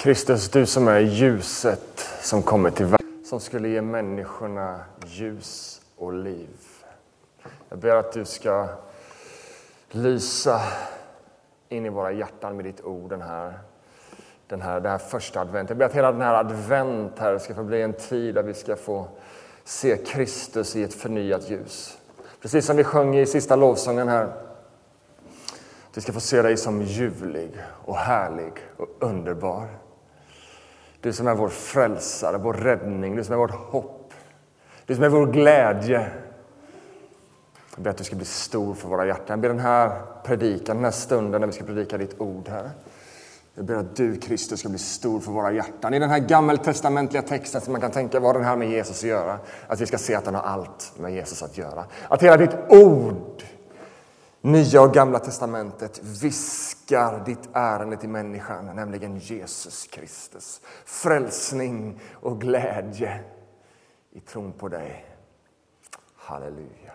Kristus, du som är ljuset som kommer till världen, som skulle ge människorna ljus och liv. Jag ber att du ska lysa in i våra hjärtan med ditt ord den här, den här, den här första advent. Jag ber att hela den här advent här ska få bli en tid där vi ska få se Kristus i ett förnyat ljus. Precis som vi sjöng i sista lovsången här. Vi ska få se dig som ljuvlig och härlig och underbar. Du som är vår frälsare, vår räddning, du som är vårt hopp. Du som är vår glädje. Jag ber att du ska bli stor för våra hjärtan. Jag ber den här predikan, den här stunden när vi ska predika ditt ord här. Jag ber att du, Kristus, ska bli stor för våra hjärtan. I den här gammeltestamentliga texten som man kan tänka, vad har den här med Jesus att göra? Att vi ska se att den har allt med Jesus att göra. Att hela ditt ord, Nya och Gamla testamentet, viskar ditt ärende till människan, nämligen Jesus Kristus. Frälsning och glädje i tron på dig. Halleluja.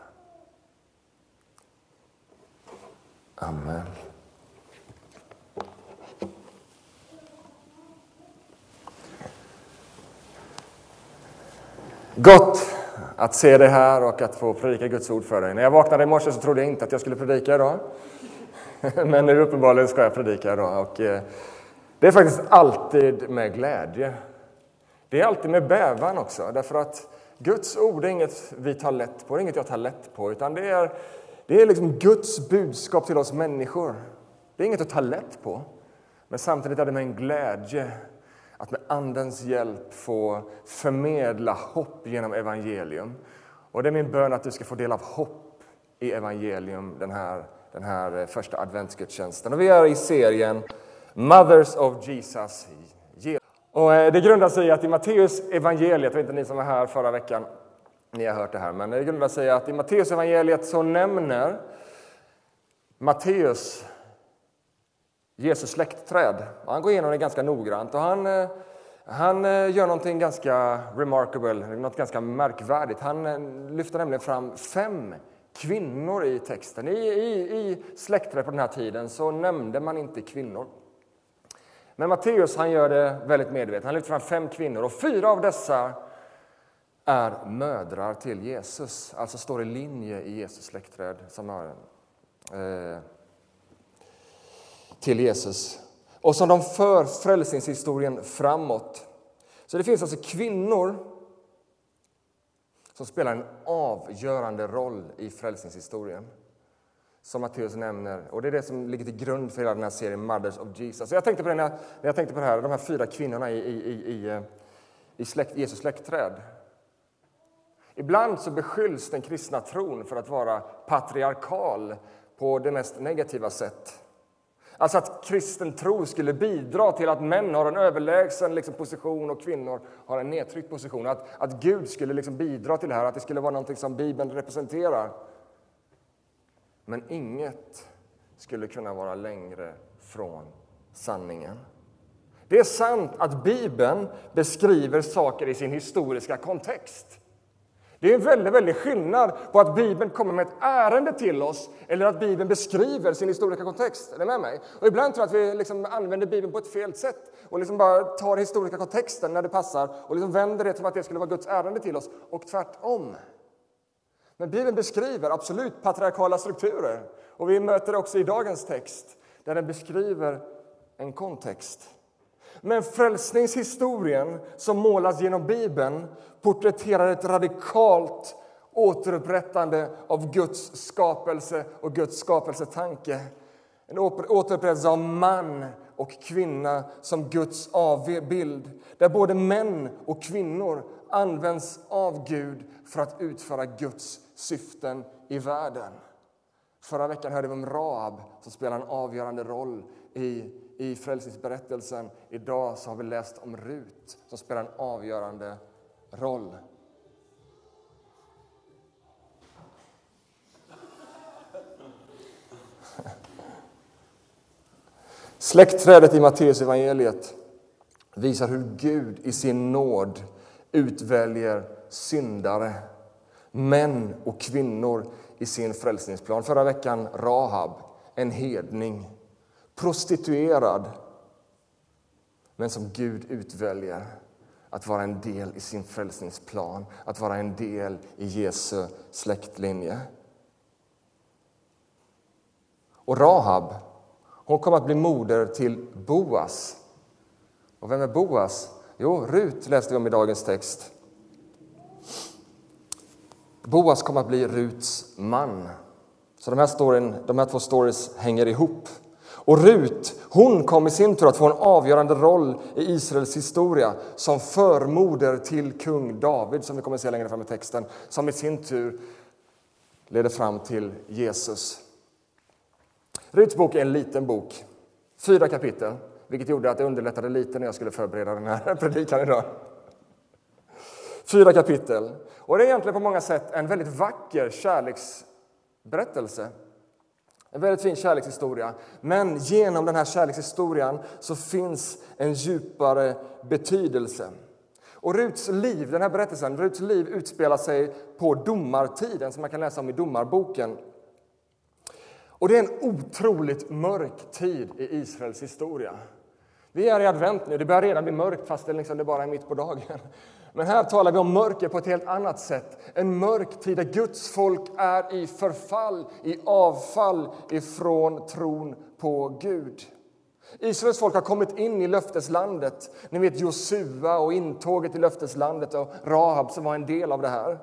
Amen. Gott att se dig här och att få predika Guds ord för dig. När jag vaknade i morse så trodde jag inte att jag skulle predika idag. Men nu uppenbarligen ska jag predika idag. Och eh, det är faktiskt alltid med glädje. Det är alltid med bävan också, därför att Guds ord är inget vi tar lätt på, det är inget jag tar lätt på, utan det är, det är liksom Guds budskap till oss människor. Det är inget att ta lätt på, men samtidigt är det med en glädje att med Andens hjälp få förmedla hopp genom evangelium. Och det är min bön att du ska få del av hopp i evangelium den här, den här eh, första adventsgudstjänsten. Och vi är i serien Mothers of Jesus. Och eh, det grundar sig i att i Matteus evangeliet, jag vet inte ni som var här förra veckan, ni har hört det här, men det grundar sig i att i Matteus evangeliet så nämner Matteus Jesus släktträd. Han går igenom det ganska noggrant och han, eh, han eh, gör någonting ganska remarkable, något ganska märkvärdigt. Han eh, lyfter nämligen fram fem kvinnor i texten. I, i, i släktträd på den här tiden så nämnde man inte kvinnor. Men Matteus han gör det väldigt medvetet. Han lyfter fram fem kvinnor och fyra av dessa är mödrar till Jesus, alltså står i linje i Jesus släktträd som har eh, till Jesus och som de för frälsningshistorien framåt. Så det finns alltså kvinnor som spelar en avgörande roll i frälsningshistorien som Matteus nämner. Och Det är det som ligger till grund för hela den här serien Mothers of Jesus. Så jag tänkte på det när jag, tänkte på det här, de här fyra kvinnorna i, i, i, eh, i släkt, Jesus släktträd. Ibland så beskylls den kristna tron för att vara patriarkal på det mest negativa sätt. Alltså att kristen tro skulle bidra till att män har en överlägsen liksom, position och kvinnor har en nedtryckt position. Att, att Gud skulle liksom, bidra till det här, att det skulle vara något som Bibeln representerar. Men inget skulle kunna vara längre från sanningen. Det är sant att Bibeln beskriver saker i sin historiska kontext. Det är en väldigt, väldigt skillnad på att Bibeln kommer med ett ärende till oss eller att Bibeln beskriver sin historiska kontext. Är med mig? Och ibland tror jag att vi liksom använder Bibeln på ett fel sätt och liksom bara tar historiska kontexten när det passar och liksom vänder det som att det skulle vara Guds ärende till oss och tvärtom. Men Bibeln beskriver absolut patriarkala strukturer och vi möter det också i dagens text där den beskriver en kontext. Men frälsningshistorien som målas genom Bibeln porträtterar ett radikalt återupprättande av Guds skapelse och Guds skapelsetanke. En återupprättelse av man och kvinna som Guds avbild där både män och kvinnor används av Gud för att utföra Guds syften i världen. Förra veckan hörde vi om Raab som spelar en avgörande roll i i frälsningsberättelsen. Idag så har vi läst om Rut som spelar en avgörande roll. Släktträdet i Matteus evangeliet visar hur Gud i sin nåd utväljer syndare, män och kvinnor i sin frälsningsplan. Förra veckan Rahab, en hedning prostituerad men som Gud utväljer att vara en del i sin frälsningsplan, att vara en del i Jesu släktlinje. Och Rahab, hon kom att bli moder till Boas. Och vem är Boas? Jo, Rut läste vi om i dagens text. Boas kom att bli Ruts man. Så de här, storyn, de här två stories hänger ihop. Och Rut, hon kom i sin tur att få en avgörande roll i Israels historia som förmoder till kung David, som vi kommer att se längre fram i texten, som i sin tur leder fram till Jesus. Ruts bok är en liten bok, fyra kapitel, vilket gjorde att det underlättade lite när jag skulle förbereda den här predikan idag. Fyra kapitel. Och det är egentligen på många sätt en väldigt vacker kärleksberättelse. En väldigt fin kärlekshistoria. Men genom den här kärlekshistorien så finns en djupare betydelse. Och Ruts liv, den här berättelsen, Ruts liv utspelar sig på domartiden som man kan läsa om i Domarboken. Och det är en otroligt mörk tid i Israels historia. Vi är i advent nu, det börjar redan bli mörkt fast det, liksom det bara är mitt på dagen. Men här talar vi om mörker på ett helt annat sätt. En mörk tid där Guds folk är i förfall, i avfall ifrån tron på Gud. Israels folk har kommit in i löfteslandet. Ni vet Josua och intåget i löfteslandet och Rahab som var en del av det här.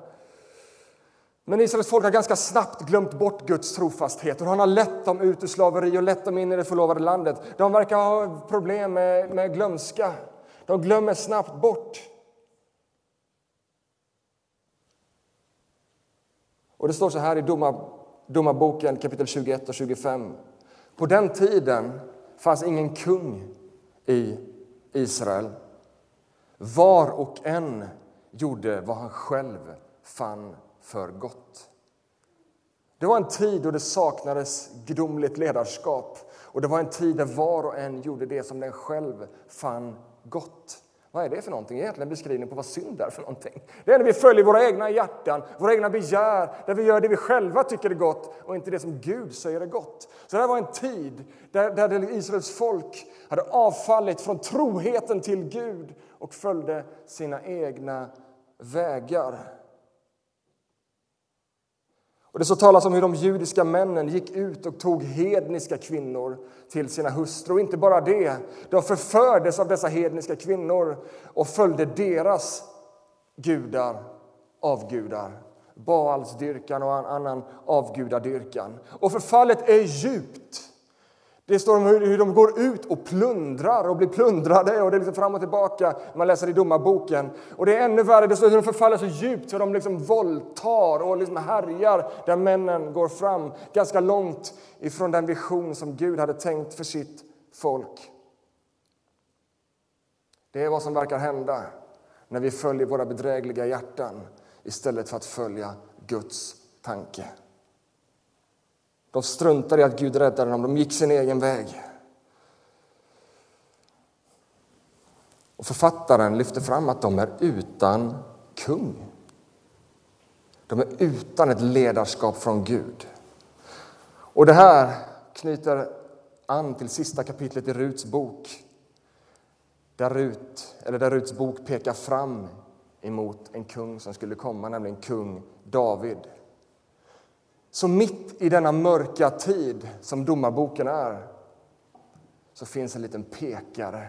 Men Israels folk har ganska snabbt glömt bort Guds trofasthet och han har lett dem ut ur slaveri och lett dem in i det förlovade landet. De verkar ha problem med, med glömska. De glömmer snabbt bort. Och Det står så här i Domarboken kapitel 21 och 25. På den tiden fanns ingen kung i Israel. Var och en gjorde vad han själv fann för gott. Det var en tid då det saknades gudomligt ledarskap och det var en tid där var och en gjorde det som den själv fann gott. Vad är det för någonting? Egentligen beskrivning på vad synd är för någonting. Det är när vi följer våra egna hjärtan, våra egna begär, där vi gör det vi själva tycker är gott och inte det som Gud säger är gott. Så det här var en tid där, där Israels folk hade avfallit från troheten till Gud och följde sina egna vägar. Och det så talas om hur de judiska männen gick ut och tog hedniska kvinnor till sina hustrur. Och inte bara det, de förfördes av dessa hedniska kvinnor och följde deras gudar, avgudar. Baalsdyrkan och annan avgudadyrkan. Och förfallet är djupt. Det står om hur de går ut och plundrar och blir plundrade. och det är liksom fram och tillbaka. Man läser i domarboken. Och det är ännu värre, det står hur de förfaller så djupt så de liksom våldtar och liksom härjar där männen går fram ganska långt ifrån den vision som Gud hade tänkt för sitt folk. Det är vad som verkar hända när vi följer våra bedrägliga hjärtan istället för att följa Guds tanke. De struntade i att Gud räddade dem, de gick sin egen väg. Och författaren lyfter fram att de är utan kung. De är utan ett ledarskap från Gud. Och det här knyter an till sista kapitlet i Ruts bok där, Rut, eller där Ruts bok pekar fram emot en kung som skulle komma, nämligen kung David. Så mitt i denna mörka tid som domarboken är så finns en liten pekare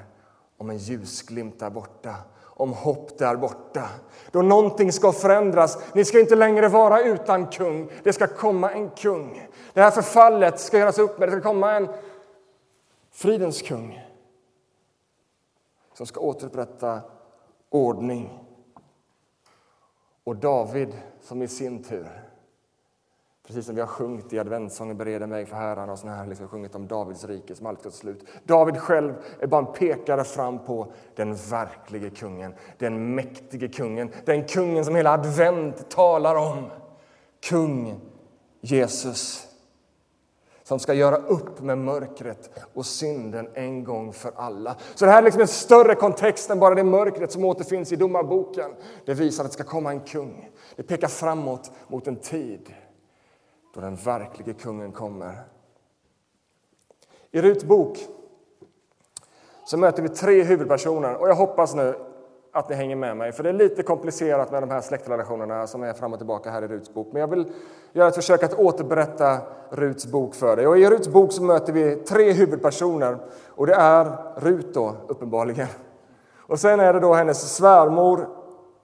om en ljusglimt där borta, om hopp där borta. Då någonting ska förändras. Ni ska inte längre vara utan kung. Det ska komma en kung. Det här förfallet ska göras upp med. Det ska komma en fridens kung som ska återupprätta ordning. Och David som i sin tur Precis som vi har sjungit i adventssången Bereda mig för Herren och såna här liksom sjungit om Davids rike som alltid ska slut. David själv är bara en pekare fram på den verklige kungen, den mäktige kungen, den kungen som hela advent talar om. Kung Jesus som ska göra upp med mörkret och synden en gång för alla. Så det här är liksom en större kontext än bara det mörkret som återfinns i Domarboken. Det visar att det ska komma en kung. Det pekar framåt mot en tid då den verklige kungen kommer. I Ruts bok så möter vi tre huvudpersoner. Och jag hoppas nu att ni hänger med mig, för det är lite komplicerat med de här släktrelationerna som är fram och tillbaka här i Ruts bok. Men jag vill göra ett försök att återberätta Ruts bok för dig. Och I Ruts bok så möter vi tre huvudpersoner och det är Rut då, uppenbarligen. Och sen är det då hennes svärmor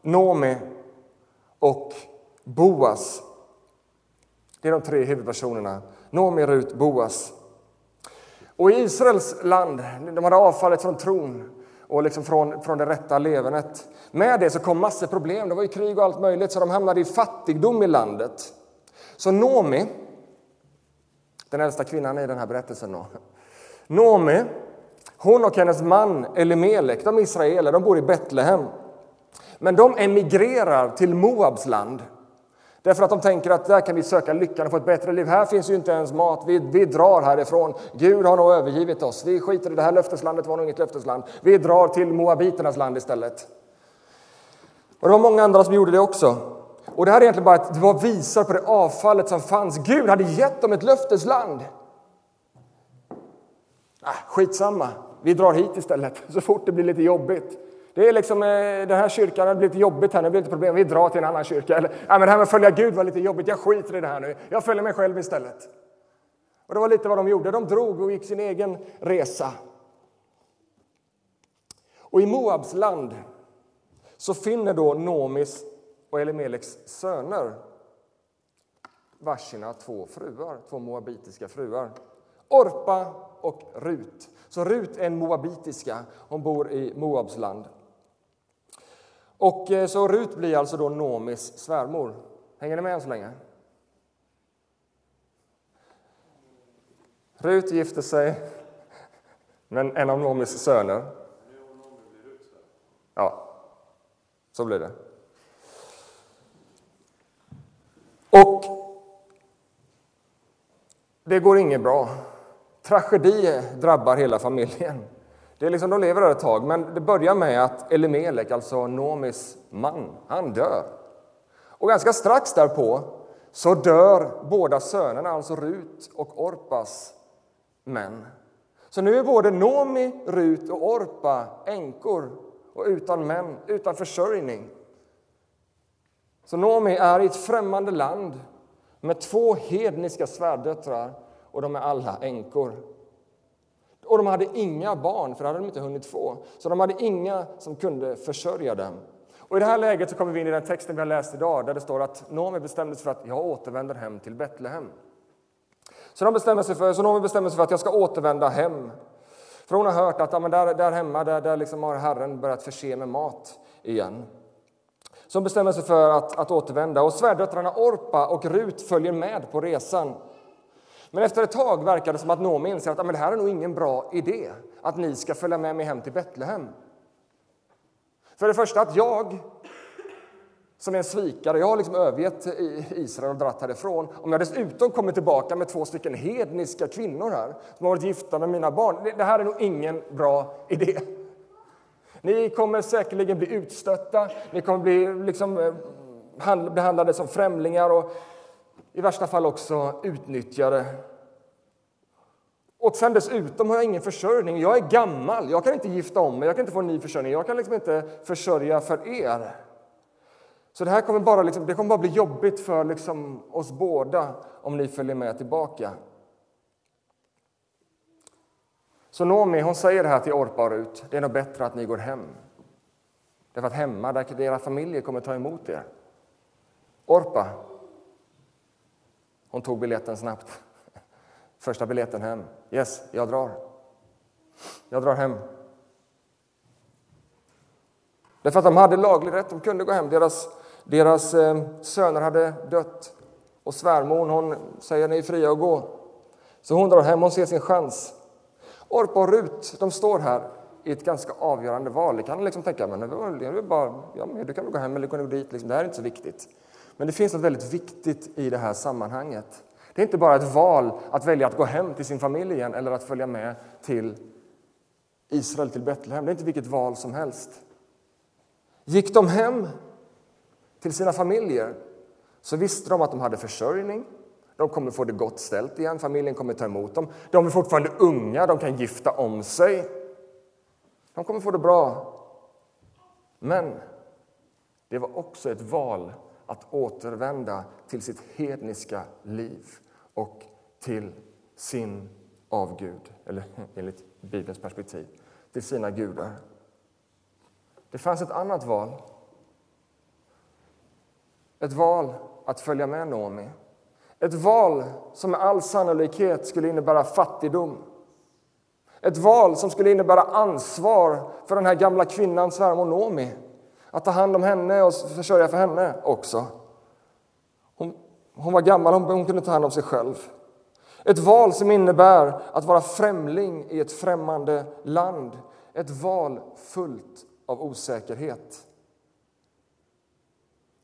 Nomi och Boas. Det är de tre huvudpersonerna. Nomi, Rut, Boas. Och i Israels land, de hade avfallit från tron och liksom från, från det rätta levernet. Med det så kom massor problem. Det var ju krig och allt möjligt, så de hamnade i fattigdom i landet. Så Nomi, den äldsta kvinnan i den här berättelsen, då. Nomi, hon och hennes man Elimelek, de är israeler, de bor i Betlehem. Men de emigrerar till Moabs land. Därför att de tänker att där kan vi söka lyckan och få ett bättre liv. Här finns ju inte ens mat. Vi, vi drar härifrån. Gud har nog övergivit oss. Vi skiter i det här löfteslandet var nog inget löftesland. Vi drar till Moabiternas land istället. Och det var många andra som gjorde det också. Och det här är egentligen bara att det var visar på det avfallet som fanns. Gud hade gett dem ett löftesland. Ah, skitsamma, vi drar hit istället så fort det blir lite jobbigt. Det är liksom, eh, den här kyrkan har blivit jobbigt här, det blir lite problem, vi drar till en annan kyrka. Eller, ja, men det här med att följa Gud var lite jobbigt, jag skiter i det här nu, jag följer mig själv istället. Och det var lite vad de gjorde, de drog och gick sin egen resa. Och i Moabs land så finner då Nomis och Elimeleks söner varsina två fruar, två moabitiska fruar. Orpa och Rut. Så Rut är en moabitiska, hon bor i Moabs land. Och eh, så Rut blir alltså då Nomis svärmor. Hänger ni med än så länge? Rut gifter sig med en av Nomis söner. Ja, så blir det. Och det går inget bra. Tragedi drabbar hela familjen. Det är liksom, de lever där ett tag, men det börjar med att Elimelek, alltså Nomis man, han dör. Och ganska strax därpå så dör båda sönerna, alltså Rut och Orpas män. Så nu är både Nomi, Rut och Orpa änkor och utan män, utan försörjning. Så Nomi är i ett främmande land med två hedniska svärdöttrar och de är alla änkor. Och de hade inga barn, för det hade de inte hunnit få. Så de hade inga som kunde försörja dem. Och I det här läget så kommer vi in i den texten vi har läst idag, där det står att Noomi bestämde sig för att jag återvänder hem till Betlehem. Så, de bestämmer sig för, så Noomi bestämmer sig för att jag ska återvända hem. För hon har hört att ja, men där, där hemma där, där liksom har Herren börjat förse med mat igen. Så hon bestämmer sig för att, att återvända. Och svärdöttrarna Orpa och Rut följer med på resan. Men efter ett tag verkar det som att Noomi inser att ah, men det här är nog ingen bra idé, att ni ska följa med mig hem till Betlehem. För det första att jag, som är en svikare, jag har liksom övergett Israel och dratt härifrån. Om jag dessutom kommer tillbaka med två stycken hedniska kvinnor här, som har varit gifta med mina barn, det här är nog ingen bra idé. Ni kommer säkerligen bli utstötta, ni kommer bli liksom, eh, behandlade som främlingar och i värsta fall också utnyttjare. Och sen dessutom har jag ingen försörjning. Jag är gammal, jag kan inte gifta om mig, jag kan inte få en ny försörjning. Jag kan liksom inte försörja för er. Så det här kommer bara, liksom, det kommer bara bli jobbigt för liksom oss båda om ni följer med tillbaka. Så Nomi hon säger det här till Orpa och Rut. Det är nog bättre att ni går hem. Därför att hemma, där era familjer kommer ta emot er. Orpa, hon tog biljetten snabbt. Första biljetten hem. Yes, jag drar. Jag drar hem. Därför att de hade laglig rätt, de kunde gå hem. Deras, deras eh, söner hade dött. Och svärmor hon säger ni är fria att gå. Så hon drar hem, hon ser sin chans. Orpa och Rut, de står här i ett ganska avgörande val. Det kan liksom tänka, men det är bara, ja, du kan väl gå hem eller gå dit, liksom. det här är inte så viktigt. Men det finns något väldigt viktigt i det här sammanhanget. Det är inte bara ett val att välja att gå hem till sin familj igen eller att följa med till Israel, till Betlehem. Det är inte vilket val som helst. Gick de hem till sina familjer så visste de att de hade försörjning. De kommer få det gott ställt igen, familjen kommer ta emot dem. De är fortfarande unga, de kan gifta om sig. De kommer få det bra. Men det var också ett val att återvända till sitt hedniska liv och till sin avgud, eller enligt Bibelns perspektiv, till sina gudar. Det fanns ett annat val. Ett val att följa med Naomi. Ett val som med all sannolikhet skulle innebära fattigdom. Ett val som skulle innebära ansvar för den här gamla kvinnan, svärmor Noomi att ta hand om henne och försörja för henne också. Hon, hon var gammal, hon, hon kunde ta hand om sig själv. Ett val som innebär att vara främling i ett främmande land. Ett val fullt av osäkerhet.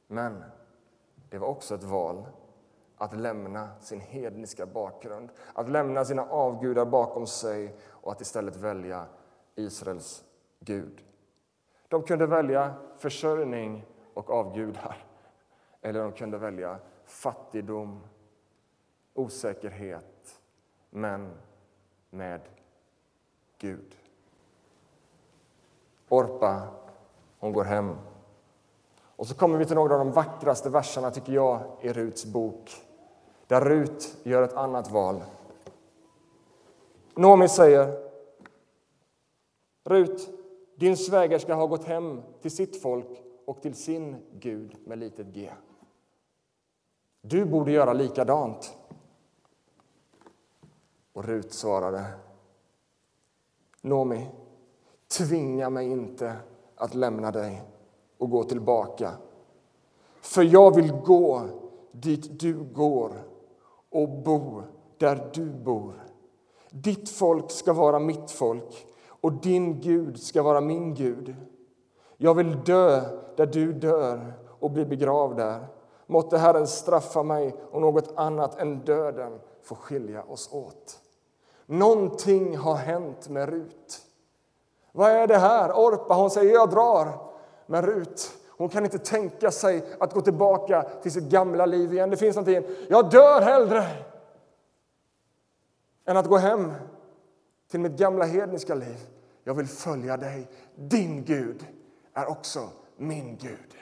Men det var också ett val att lämna sin hedniska bakgrund, att lämna sina avgudar bakom sig och att istället välja Israels Gud. De kunde välja försörjning och avgudar eller de kunde välja fattigdom, osäkerhet, men med Gud. Orpa, hon går hem. Och så kommer vi till några av de vackraste verserna tycker jag i Ruts bok där Rut gör ett annat val. Nomi säger Rut, din svägerska har gått hem till sitt folk och till sin Gud med litet g. Du borde göra likadant. Och Rut svarade Nomi, tvinga mig inte att lämna dig och gå tillbaka. För jag vill gå dit du går och bo där du bor. Ditt folk ska vara mitt folk och din Gud ska vara min Gud. Jag vill dö där du dör och bli begravd där. Måtte Herren straffa mig och något annat än döden få skilja oss åt. Någonting har hänt med Rut. Vad är det här? Orpa hon säger jag drar. Men Rut hon kan inte tänka sig att gå tillbaka till sitt gamla liv igen. Det finns någonting, jag dör hellre än att gå hem till mitt gamla hedniska liv. Jag vill följa dig. Din Gud är också min Gud.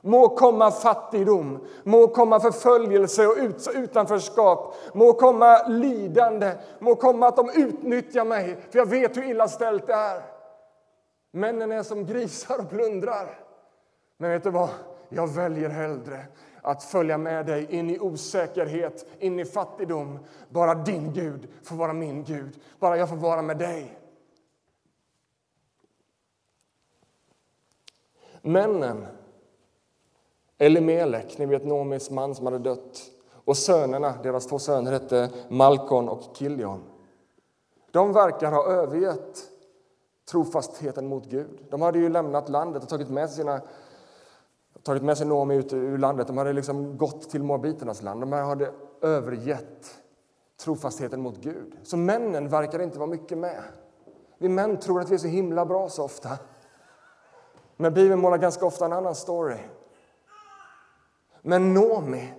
Må komma fattigdom, må komma förföljelse och utanförskap, må komma lidande, må komma att de utnyttjar mig, för jag vet hur illa ställt det är. Männen är som grisar och plundrar. Men vet du vad? Jag väljer hellre att följa med dig in i osäkerhet, in i fattigdom. Bara din Gud får vara min Gud. Bara jag får vara med dig. Männen, Elimelek, ni vet Nomis man som hade dött, och sönerna, deras två söner hette Malkon och Kiljon. De verkar ha övergett trofastheten mot Gud. De hade ju lämnat landet och tagit med sig sina tagit med sig Noomi ut ur landet. De hade liksom gått till Moabiternas land. De hade övergett trofastheten mot Gud. Så männen verkar inte vara mycket med. Vi män tror att vi är så himla bra så ofta. Men Bibeln målar ganska ofta en annan story. Men Nomi,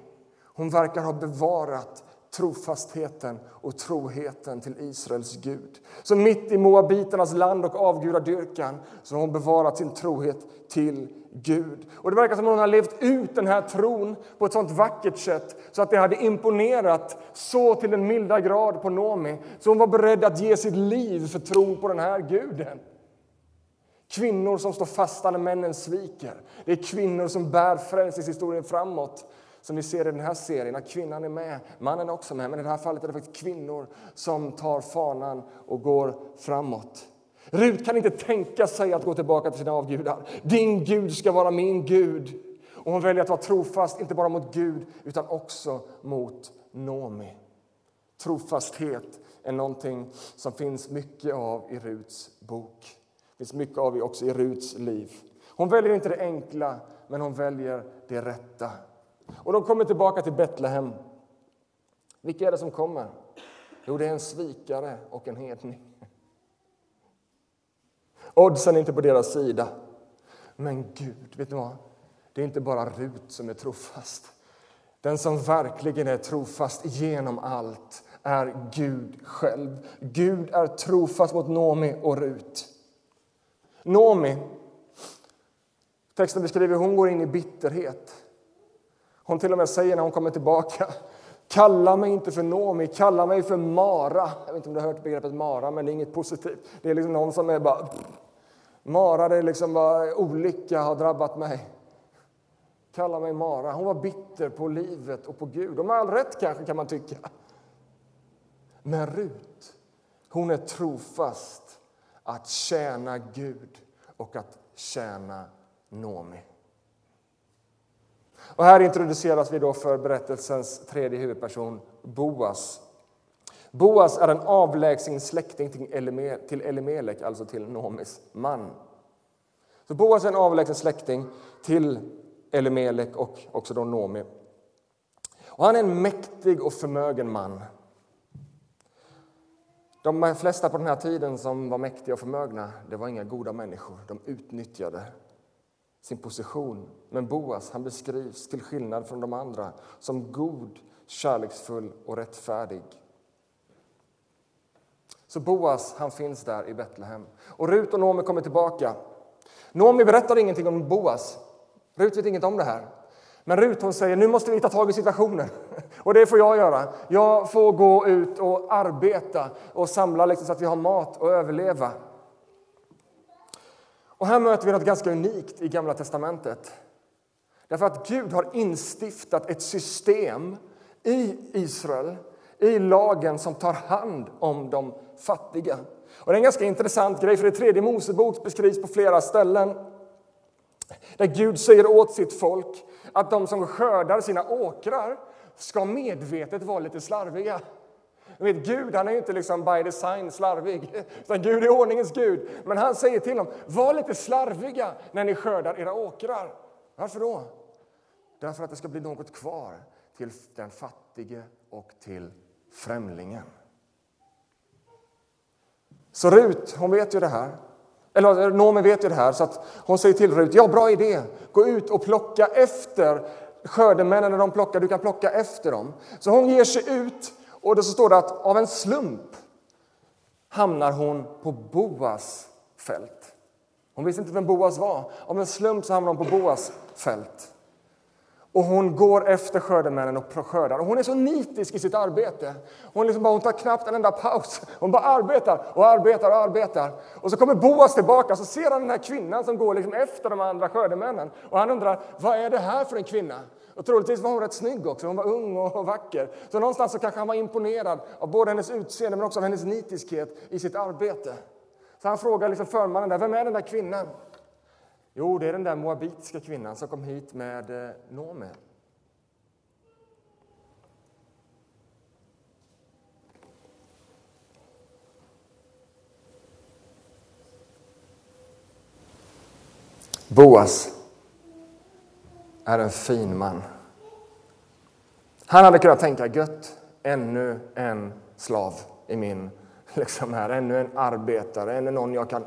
hon verkar ha bevarat trofastheten och troheten till Israels Gud. Så mitt i moabiternas land och avgudadyrkan så har hon bevarat sin trohet till Gud. Och Det verkar som att hon har levt ut den här tron på ett sånt vackert sätt så att det hade imponerat så till den milda grad på Nomi så hon var beredd att ge sitt liv för tron på den här guden. Kvinnor som står fasta när männen sviker. Det är kvinnor som bär frälsningshistorien framåt. Som vi ser i den här serien, att kvinnan är med, mannen är också med. Men i det här fallet är det faktiskt kvinnor som tar fanan och går framåt. Rut kan inte tänka sig att gå tillbaka till sina avgudar. Din Gud ska vara min Gud. Och hon väljer att vara trofast, inte bara mot Gud, utan också mot Nomi. Trofasthet är någonting som finns mycket av i Ruts bok. Det finns mycket av också i Ruts liv. Hon väljer inte det enkla, men hon väljer det rätta. Och de kommer tillbaka till Betlehem. Vilka är det som kommer? Jo, det är en svikare och en hedning. Oddsen är inte på deras sida. Men Gud, vet ni vad? Det är inte bara Rut som är trofast. Den som verkligen är trofast genom allt är Gud själv. Gud är trofast mot Nomi och Rut. Nomi, texten beskriver hon går in i bitterhet. Hon till och med säger när hon kommer tillbaka Kalla mig inte för Nomi, kalla mig för Mara. Jag vet inte om du har hört begreppet Mara, men det är inget positivt. Det är liksom någon som är bara... Mara, det är liksom vad olycka har drabbat mig. Kalla mig Mara. Hon var bitter på livet och på Gud. Och med all rätt kanske, kan man tycka. Men Rut, hon är trofast att tjäna Gud och att tjäna Nomi. Och här introduceras vi då för berättelsens tredje huvudperson, Boas. Boas är en avlägsen släkting till Elimelek, alltså till Nomis man. Så Boas är en avlägsen släkting till Elimelek och också då Nomi. Och han är en mäktig och förmögen man. De flesta på den här tiden som var mäktiga och förmögna det var inga goda människor. De utnyttjade sin position. Men Boas han beskrivs, till skillnad från de andra, som god, kärleksfull och rättfärdig. Så Boas han finns där i Betlehem. Och Rut och Nomi kommer tillbaka. Nomi berättar ingenting om Boas. Rut vet inget om det här. Men Rut hon säger nu måste vi ta tag i situationen. Och det får jag göra. Jag får gå ut och arbeta och samla liksom så att vi har mat och överleva. Och här möter vi något ganska unikt i Gamla testamentet. Därför att Gud har instiftat ett system i Israel, i lagen som tar hand om de fattiga. Och det är en ganska intressant grej, för i tredje Mosebok beskrivs på flera ställen där Gud säger åt sitt folk att de som skördar sina åkrar ska medvetet vara lite slarviga. vet, Gud han är inte liksom by design slarvig, utan Gud är ordningens Gud. Men han säger till dem, var lite slarviga när ni skördar era åkrar. Varför då? Därför att det ska bli något kvar till den fattige och till främlingen. Så Rut, hon vet ju det här. Eller Nomi vet ju det här, så att hon säger till Rut, ja bra idé, gå ut och plocka efter skördemännen när de plockar, du kan plocka efter dem. Så hon ger sig ut och då så står det att av en slump hamnar hon på Boas fält. Hon visste inte vem Boas var. Av en slump så hamnar hon på Boas fält. Och hon går efter skördemännen och skördar. Och hon är så nitisk i sitt arbete. Hon, liksom bara, hon tar knappt en enda paus. Hon bara arbetar och arbetar och arbetar. Och så kommer Boas tillbaka och så ser han den här kvinnan som går liksom efter de andra skördemännen. Och han undrar, vad är det här för en kvinna? Och troligtvis var hon rätt snygg också, hon var ung och vacker. Så någonstans så kanske han var imponerad av både hennes utseende men också av hennes nitiskhet i sitt arbete. Så han frågar liksom förmannen där, vem är den där kvinnan? Jo, det är den där moabitiska kvinnan som kom hit med eh, Nome. Boas är en fin man. Han hade kunnat tänka gött, ännu en slav i min, liksom här, ännu en arbetare, ännu någon jag kan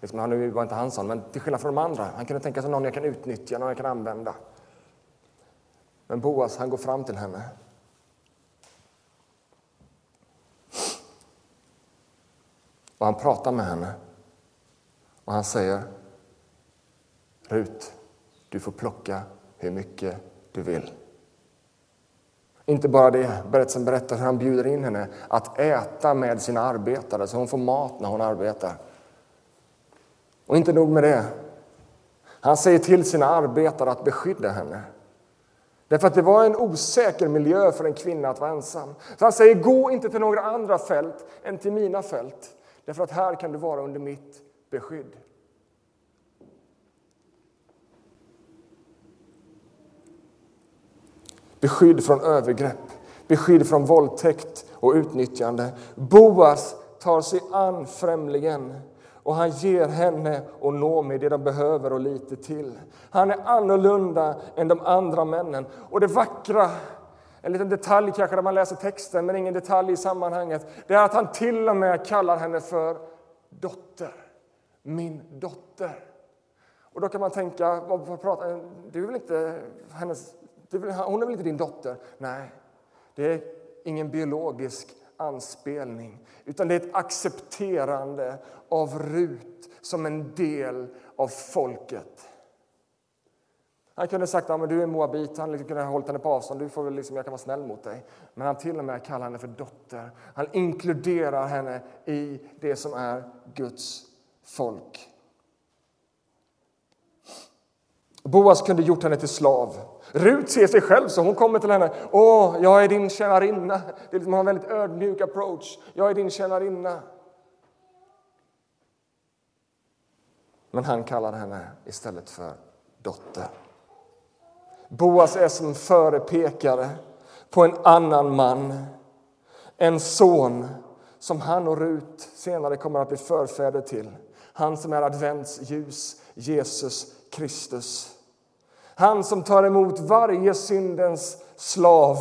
Liksom, han var inte han sån, men till skillnad från de andra. Han kunde tänka sig någon jag kan utnyttja, någon jag kan använda. Men Boas, han går fram till henne. Och han pratar med henne. Och han säger Rut, du får plocka hur mycket du vill. Inte bara det, berättelsen berättar hur han bjuder in henne att äta med sina arbetare så hon får mat när hon arbetar. Och inte nog med det. Han säger till sina arbetare att beskydda henne. Därför att det var en osäker miljö för en kvinna att vara ensam. Så han säger, gå inte till några andra fält än till mina fält. Därför att här kan du vara under mitt beskydd. Beskydd från övergrepp, beskydd från våldtäkt och utnyttjande. Boas tar sig an främlingen och han ger henne och Nomi det de behöver och lite till. Han är annorlunda än de andra männen. Och det vackra, en liten detalj kanske när man läser texten, men ingen detalj i sammanhanget, det är att han till och med kallar henne för dotter. Min dotter. Och då kan man tänka, vad, vad pratar, du är väl inte hennes, är väl, hon är väl inte din dotter? Nej, det är ingen biologisk anspelning, utan det är ett accepterande av Rut som en del av folket. Han kunde sagt att ja, du är moabit, han liksom kunde ha hållit henne på avstånd, du får väl liksom, jag kan vara snäll mot dig. Men han till och med kallar henne för dotter. Han inkluderar henne i det som är Guds folk. Boas kunde gjort henne till slav. Rut ser sig själv så. Hon kommer till henne. Åh, jag är din tjänarinna. Det är liksom, en väldigt ödmjuk approach. Jag är din tjänarinna. Men han kallar henne istället för dotter. Boas är som förepekare på en annan man. En son som han och Rut senare kommer att bli förfäder till. Han som är advents ljus, Jesus Kristus. Han som tar emot varje syndens slav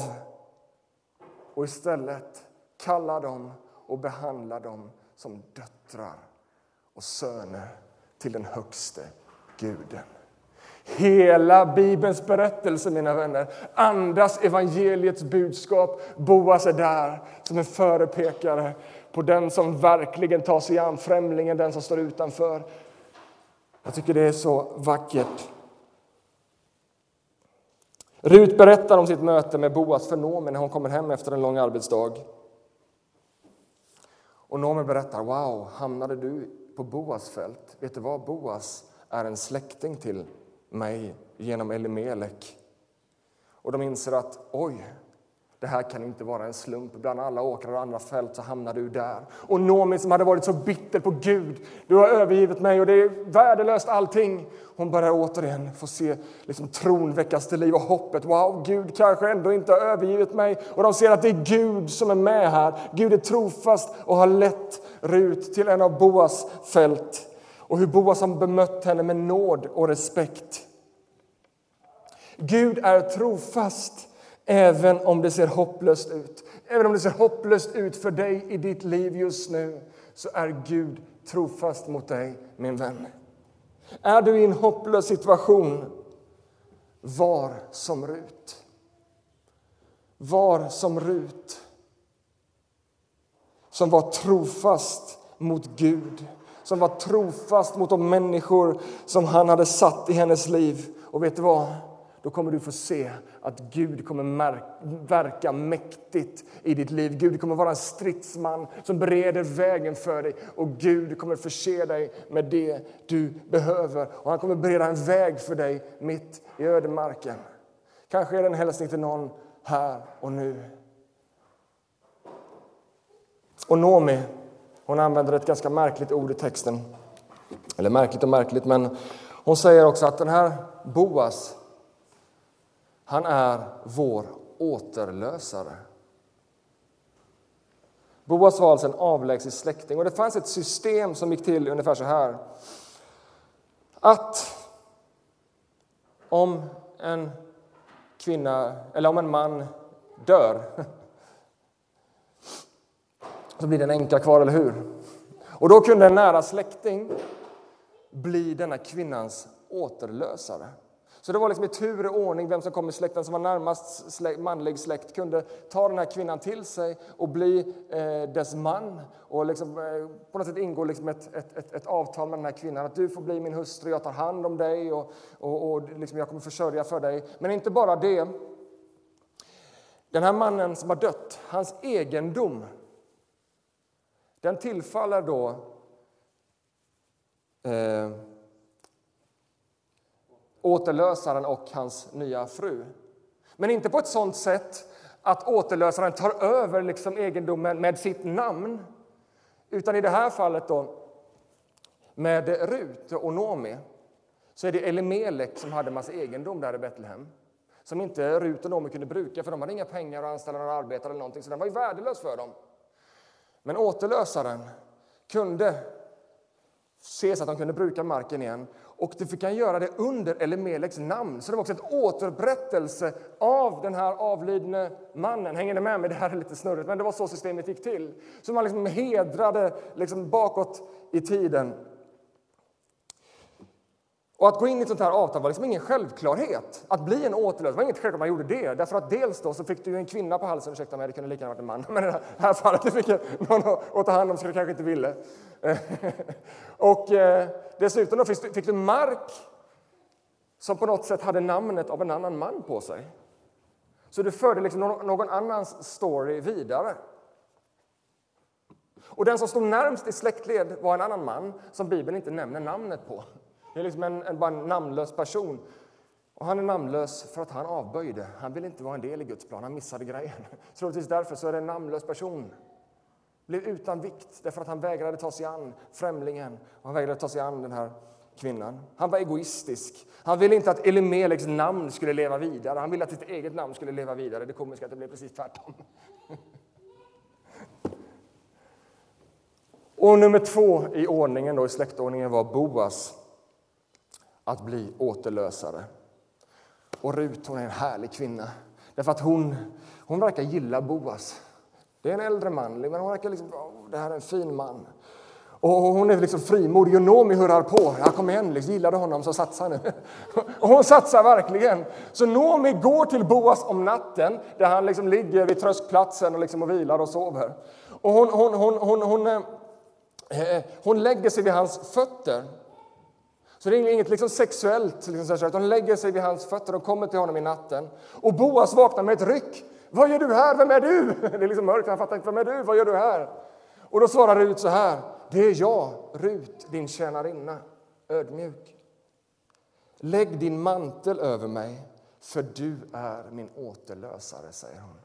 och istället kallar dem och behandlar dem som döttrar och söner till den högste guden. Hela Bibelns berättelse, mina vänner, andas evangeliets budskap. Boas är där som en förepekare på den som verkligen tar sig an främlingen, den som står utanför. Jag tycker det är så vackert. Rut berättar om sitt möte med Boas för Noomi när hon kommer hem efter en lång arbetsdag. Och Noomi berättar, wow, hamnade du på Boas fält? Vet du vad, Boas är en släkting till mig genom Elimelek. Och de inser att, oj, det här kan inte vara en slump. Bland alla åkrar och andra fält så hamnar du där. Och Nomi som hade varit så bitter på Gud. Du har övergivit mig och det är värdelöst allting. Hon börjar återigen få se liksom, tron väckas till liv och hoppet. Wow, Gud kanske ändå inte har övergivit mig. Och de ser att det är Gud som är med här. Gud är trofast och har lett Rut till en av Boas fält. Och hur Boas har bemött henne med nåd och respekt. Gud är trofast Även om det ser hopplöst ut. Även om det ser hopplöst ut för dig i ditt liv just nu så är Gud trofast mot dig, min vän. Är du i en hopplös situation, var som Rut. Var som Rut som var trofast mot Gud som var trofast mot de människor som han hade satt i hennes liv. Och vet du vad? Då kommer du få se att Gud kommer verka mäktigt i ditt liv. Gud kommer vara en stridsman som bereder vägen för dig och Gud kommer förse dig med det du behöver. Och Han kommer bereda en väg för dig mitt i ödemarken. Kanske är det en hälsning till någon här och nu. Och Nomi, hon använder ett ganska märkligt ord i texten. Eller märkligt och märkligt, men hon säger också att den här Boas han är vår återlösare. Boas var alltså en avlägsen släkting och det fanns ett system som gick till ungefär så här. Att om en kvinna, eller om en man dör så blir det en änka kvar, eller hur? Och då kunde en nära släkting bli denna kvinnans återlösare. Så det var liksom i tur och ordning vem som kom i släkten som var närmast släkt, manlig släkt kunde ta den här kvinnan till sig och bli eh, dess man och liksom, eh, på något sätt ingå liksom ett, ett, ett, ett, avtal med den här kvinnan att du får bli min hustru, jag tar hand om dig och, och, och liksom jag kommer försörja för dig. Men inte bara det. Den här mannen som har dött, hans egendom, den tillfaller då eh, återlösaren och hans nya fru. Men inte på ett sånt sätt att återlösaren tar över liksom egendomen med sitt namn. Utan i det här fallet då, med Rut och Nomi så är det Elimelek som hade massa egendom där i Betlehem som inte Rut och Nomi kunde bruka för de hade inga pengar att anställa några arbetare eller någonting så den var ju värdelös för dem. Men återlösaren kunde se så att de kunde bruka marken igen och du fick han göra det under Elimeleks namn. Så det var också en återupprättelse av den här avlidne mannen. Hänger ni med mig? Det här är lite snurrigt, men det var så systemet gick till. Så man liksom hedrade liksom bakåt i tiden. Och att gå in i ett sånt här avtal var liksom ingen självklarhet. Att bli en återlös var inget självklart man gjorde det. Därför att dels då så fick du en kvinna på halsen, ursäkta mig, det kunde lika gärna varit en man. Men i det här fallet du fick någon att ta hand om som du kanske inte ville. och eh, dessutom då fick, fick du mark som på något sätt hade namnet av en annan man på sig. Så du förde liksom någon, någon annans story vidare. Och den som stod närmst i släktled var en annan man som Bibeln inte nämner namnet på. Det är liksom en, en, bara en namnlös person. Och han är namnlös för att han avböjde. Han ville inte vara en del i Guds plan. Han missade grejen. Troligtvis därför så är det en namnlös person. Blev utan vikt därför att han vägrade ta sig an främlingen och han vägrade ta sig an den här kvinnan. Han var egoistisk. Han ville inte att Elimeleks namn skulle leva vidare. Han ville att sitt eget namn skulle leva vidare. Det komiska är att det blev precis tvärtom. Och nummer två i ordningen då, i släktordningen var Boas att bli återlösare. Och Rut hon är en härlig kvinna. Därför att hon, hon verkar gilla Boas. Det är en äldre man, men hon verkar liksom, oh, det här är en fin man. Och hon är liksom frimodig och Nomi hurrar på. Ja, kom igen, liksom, gillar du honom så satsa nu. Och hon satsar verkligen. Så Nomi går till Boas om natten där han liksom ligger vid tröskplatsen och, liksom och vilar och sover. Och hon, hon, hon, hon, hon, hon, eh, hon lägger sig vid hans fötter så det är inget liksom sexuellt, liksom, utan de lägger sig vid hans fötter och kommer till honom i natten. Och Boas vaknar med ett ryck. Vad gör du här? Vem är du? Det är liksom mörkt, han fattar inte. Vem är du? Vad gör du här? Och då svarar Rut så här. Det är jag, Rut, din tjänarinna, ödmjuk. Lägg din mantel över mig, för du är min återlösare, säger hon.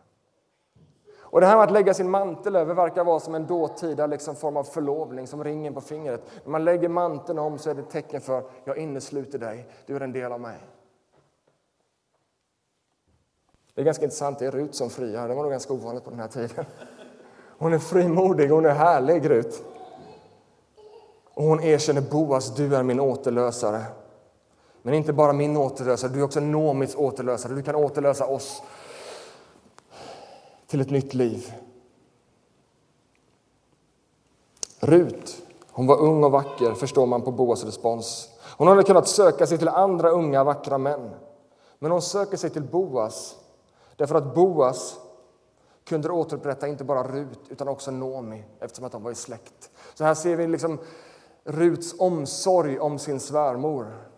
Och det här med att lägga sin mantel över verkar vara som en dåtida liksom form av förlovning, som ringen på fingret. När man lägger manteln om så är det ett tecken för jag innesluter dig, du är en del av mig. Det är ganska intressant, det är Rut som friar. Det var nog ganska ovanligt på den här tiden. Hon är frimodig, hon är härlig, Rut. Och hon erkänner Boas, du är min återlösare. Men inte bara min återlösare, du är också Nomis återlösare. Du kan återlösa oss till ett nytt liv. Rut, hon var ung och vacker, förstår man på Boas respons. Hon hade kunnat söka sig till andra unga, vackra män. Men hon söker sig till Boas därför att Boas kunde återupprätta inte bara Rut utan också Nomi eftersom att de var i släkt. Så här ser vi liksom Ruts omsorg om sin svärmor.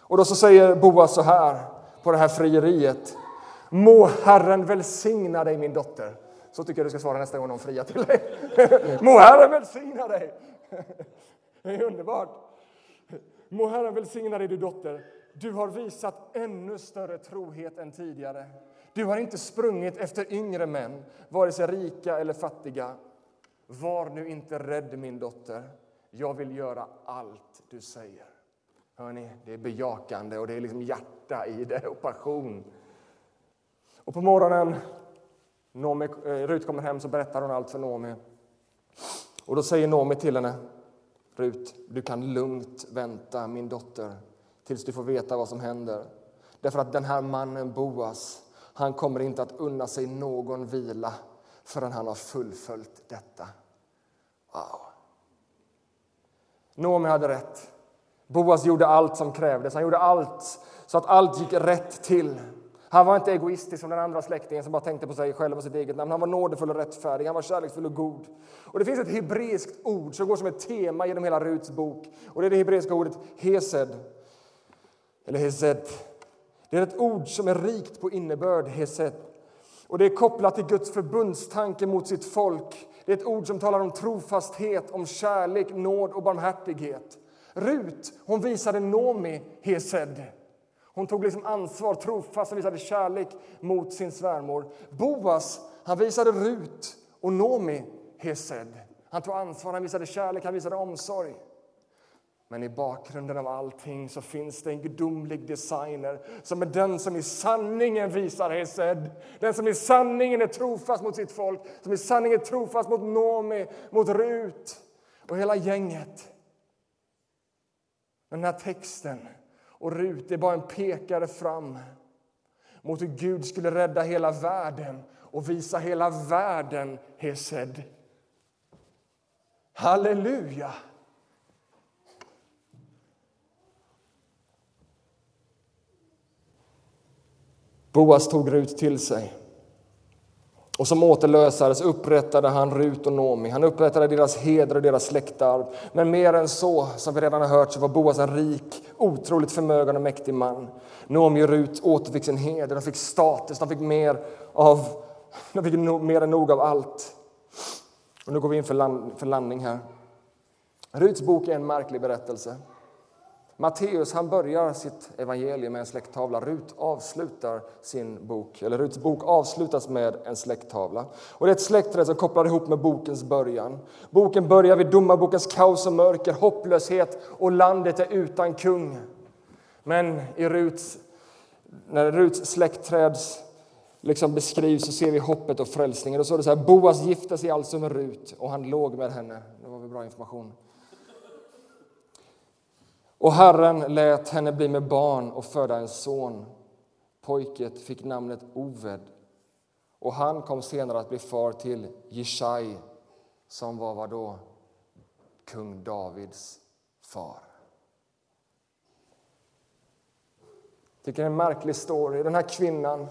Och då så säger Boas så här på det här frieriet. Må Herren välsigna dig, min dotter. Så tycker jag du ska svara nästa gång någon friar till dig. Må Herren välsigna dig. Det är underbart. Må Herren välsigna dig, du dotter. Du har visat ännu större trohet än tidigare. Du har inte sprungit efter yngre män, vare sig rika eller fattiga. Var nu inte rädd, min dotter. Jag vill göra allt du säger. Hör ni, det är bejakande och det är liksom hjärta i det och passion. Och på morgonen, Nomi, eh, Rut kommer hem, så berättar hon allt för Nomi. Och då säger Nomi till henne, Rut, du kan lugnt vänta, min dotter, tills du får veta vad som händer. Därför att den här mannen, Boas, han kommer inte att unna sig någon vila förrän han har fullföljt detta. Wow. Nomi hade rätt. Boas gjorde allt som krävdes. Han gjorde allt så att allt gick rätt till. Han var inte egoistisk som den andra släktingen som bara tänkte på sig själv och sitt eget namn. Han var nådefull och rättfärdig, han var kärleksfull och god. Och det finns ett hebreiskt ord som går som ett tema genom hela Ruts bok. Och det är det hebreiska ordet hesed. Eller hesed. Det är ett ord som är rikt på innebörd, hesed. Och det är kopplat till Guds förbundstanke mot sitt folk. Det är ett ord som talar om trofasthet, om kärlek, nåd och barmhärtighet. Rut, hon visade Nomi hesed. Hon tog liksom ansvar, trofast och visade kärlek mot sin svärmor. Boas han visade Rut och Nomi Hesed. Han tog ansvar, han visade kärlek, han visade omsorg. Men i bakgrunden av allting så finns det en gudomlig designer som är den som i sanningen visar Hesed. Den som i sanningen är trofast mot sitt folk, som i sanningen är trofast mot Nomi, mot Rut och hela gänget. Den här texten och Rut är bara en pekare fram mot hur Gud skulle rädda hela världen och visa hela världen Hesed. Halleluja! Boas tog Rut till sig. Och som återlösare upprättade han Rut och Nomi. Han upprättade deras heder och deras släktarv. Men mer än så, som vi redan har hört, så var Boas en rik, otroligt förmögen och mäktig man. Nomi och Rut återfick sin heder, de fick status, de fick mer, av, de fick mer än nog av allt. Och nu går vi in för, land, för landning här. Ruts bok är en märklig berättelse. Matteus han börjar sitt evangelium med en släkttavla. Rut avslutar sin bok, eller Ruts bok avslutas med en släkttavla. Och det är ett släktträd som kopplar ihop med bokens början. Boken börjar vid domarbokens kaos och mörker, hopplöshet och landet är utan kung. Men i Ruts, när Ruts släktträd liksom beskrivs så ser vi hoppet och frälsningen. Då står det så här, Boas gifte sig alltså med Rut och han låg med henne. Det var väl bra information. Och Herren lät henne bli med barn och föda en son. Pojket fick namnet Oved och han kom senare att bli far till Jishai som var vad då? Kung Davids far. tycker det är en märklig story. Den här kvinnan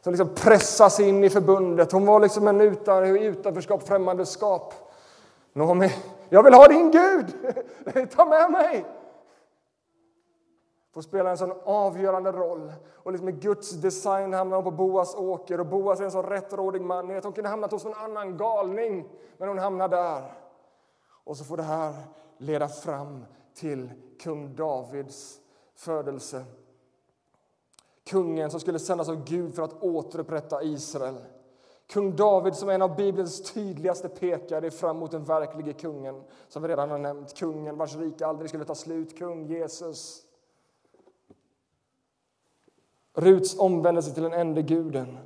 som liksom pressas in i förbundet. Hon var liksom en utan, utanförskap, främmandeskap. Naomi, jag vill ha din Gud! Ta med mig! Får spela en sån avgörande roll. Och liksom med Guds design hamnar hon på Boas åker. Och Boas är en sån rättrådig man. Hon kunde hamnat hos någon annan galning, men hon hamnar där. Och så får det här leda fram till kung Davids födelse. Kungen som skulle sändas av Gud för att återupprätta Israel. Kung David som är en av Bibelns tydligaste pekare fram mot den verklige kungen. Som vi redan har nämnt, kungen vars rike aldrig skulle ta slut, kung Jesus. Ruts omvändelse till den enda guden.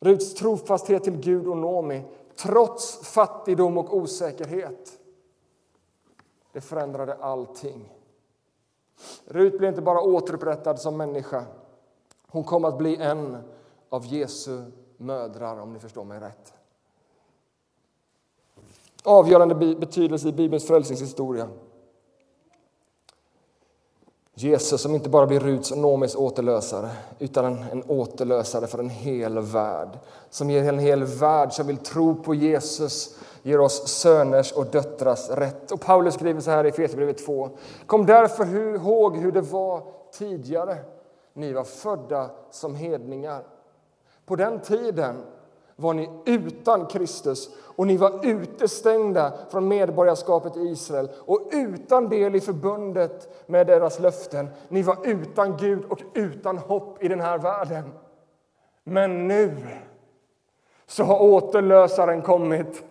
Ruts trofasthet till Gud och Nomi, trots fattigdom och osäkerhet. Det förändrade allting. Rut blev inte bara återupprättad som människa. Hon kom att bli en av Jesu mödrar, om ni förstår mig rätt. Avgörande betydelse i Bibelns frälsningshistoria. Jesus som inte bara blir Ruts och Nomis återlösare utan en, en återlösare för en hel värld. Som ger en hel värld som vill tro på Jesus ger oss söners och döttrars rätt. Och Paulus skriver så här i Efesierbrevet 2. Kom därför ihåg hur det var tidigare. Ni var födda som hedningar. På den tiden var ni utan Kristus och ni var utestängda från medborgarskapet i Israel och utan del i förbundet med deras löften. Ni var utan Gud och utan hopp i den här världen. Men nu så har återlösaren kommit.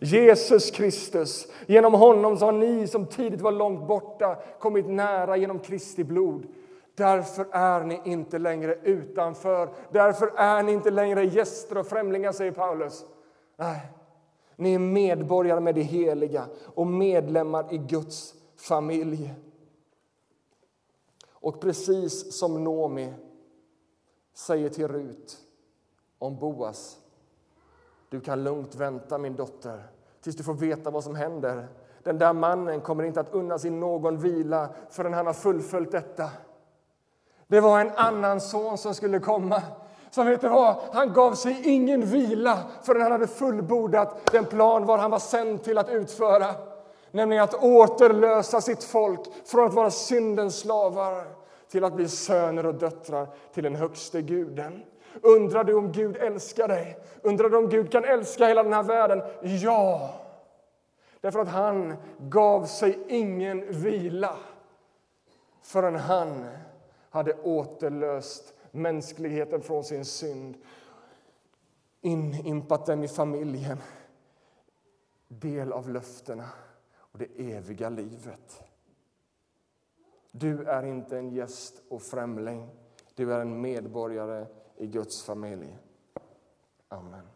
Jesus Kristus. Genom honom så har ni som tidigt var långt borta kommit nära genom Kristi blod. Därför är ni inte längre utanför. Därför är ni inte längre gäster och främlingar, säger Paulus. Nej, ni är medborgare med det heliga och medlemmar i Guds familj. Och precis som Nomi säger till Rut om Boas. Du kan lugnt vänta, min dotter, tills du får veta vad som händer. Den där mannen kommer inte att unna sig någon vila förrän han har fullföljt detta. Det var en annan son som skulle komma. Som vet vad? Han gav sig ingen vila förrän han hade fullbordat den plan var han var sänd till att utföra. Nämligen att återlösa sitt folk från att vara syndens slavar till att bli söner och döttrar till den högste guden. Undrar du om Gud älskar dig? Undrar du om Gud kan älska hela den här världen? Ja! Därför att han gav sig ingen vila förrän han hade återlöst mänskligheten från sin synd, inimpat den i familjen, del av löftena och det eviga livet. Du är inte en gäst och främling, du är en medborgare i Guds familj. Amen.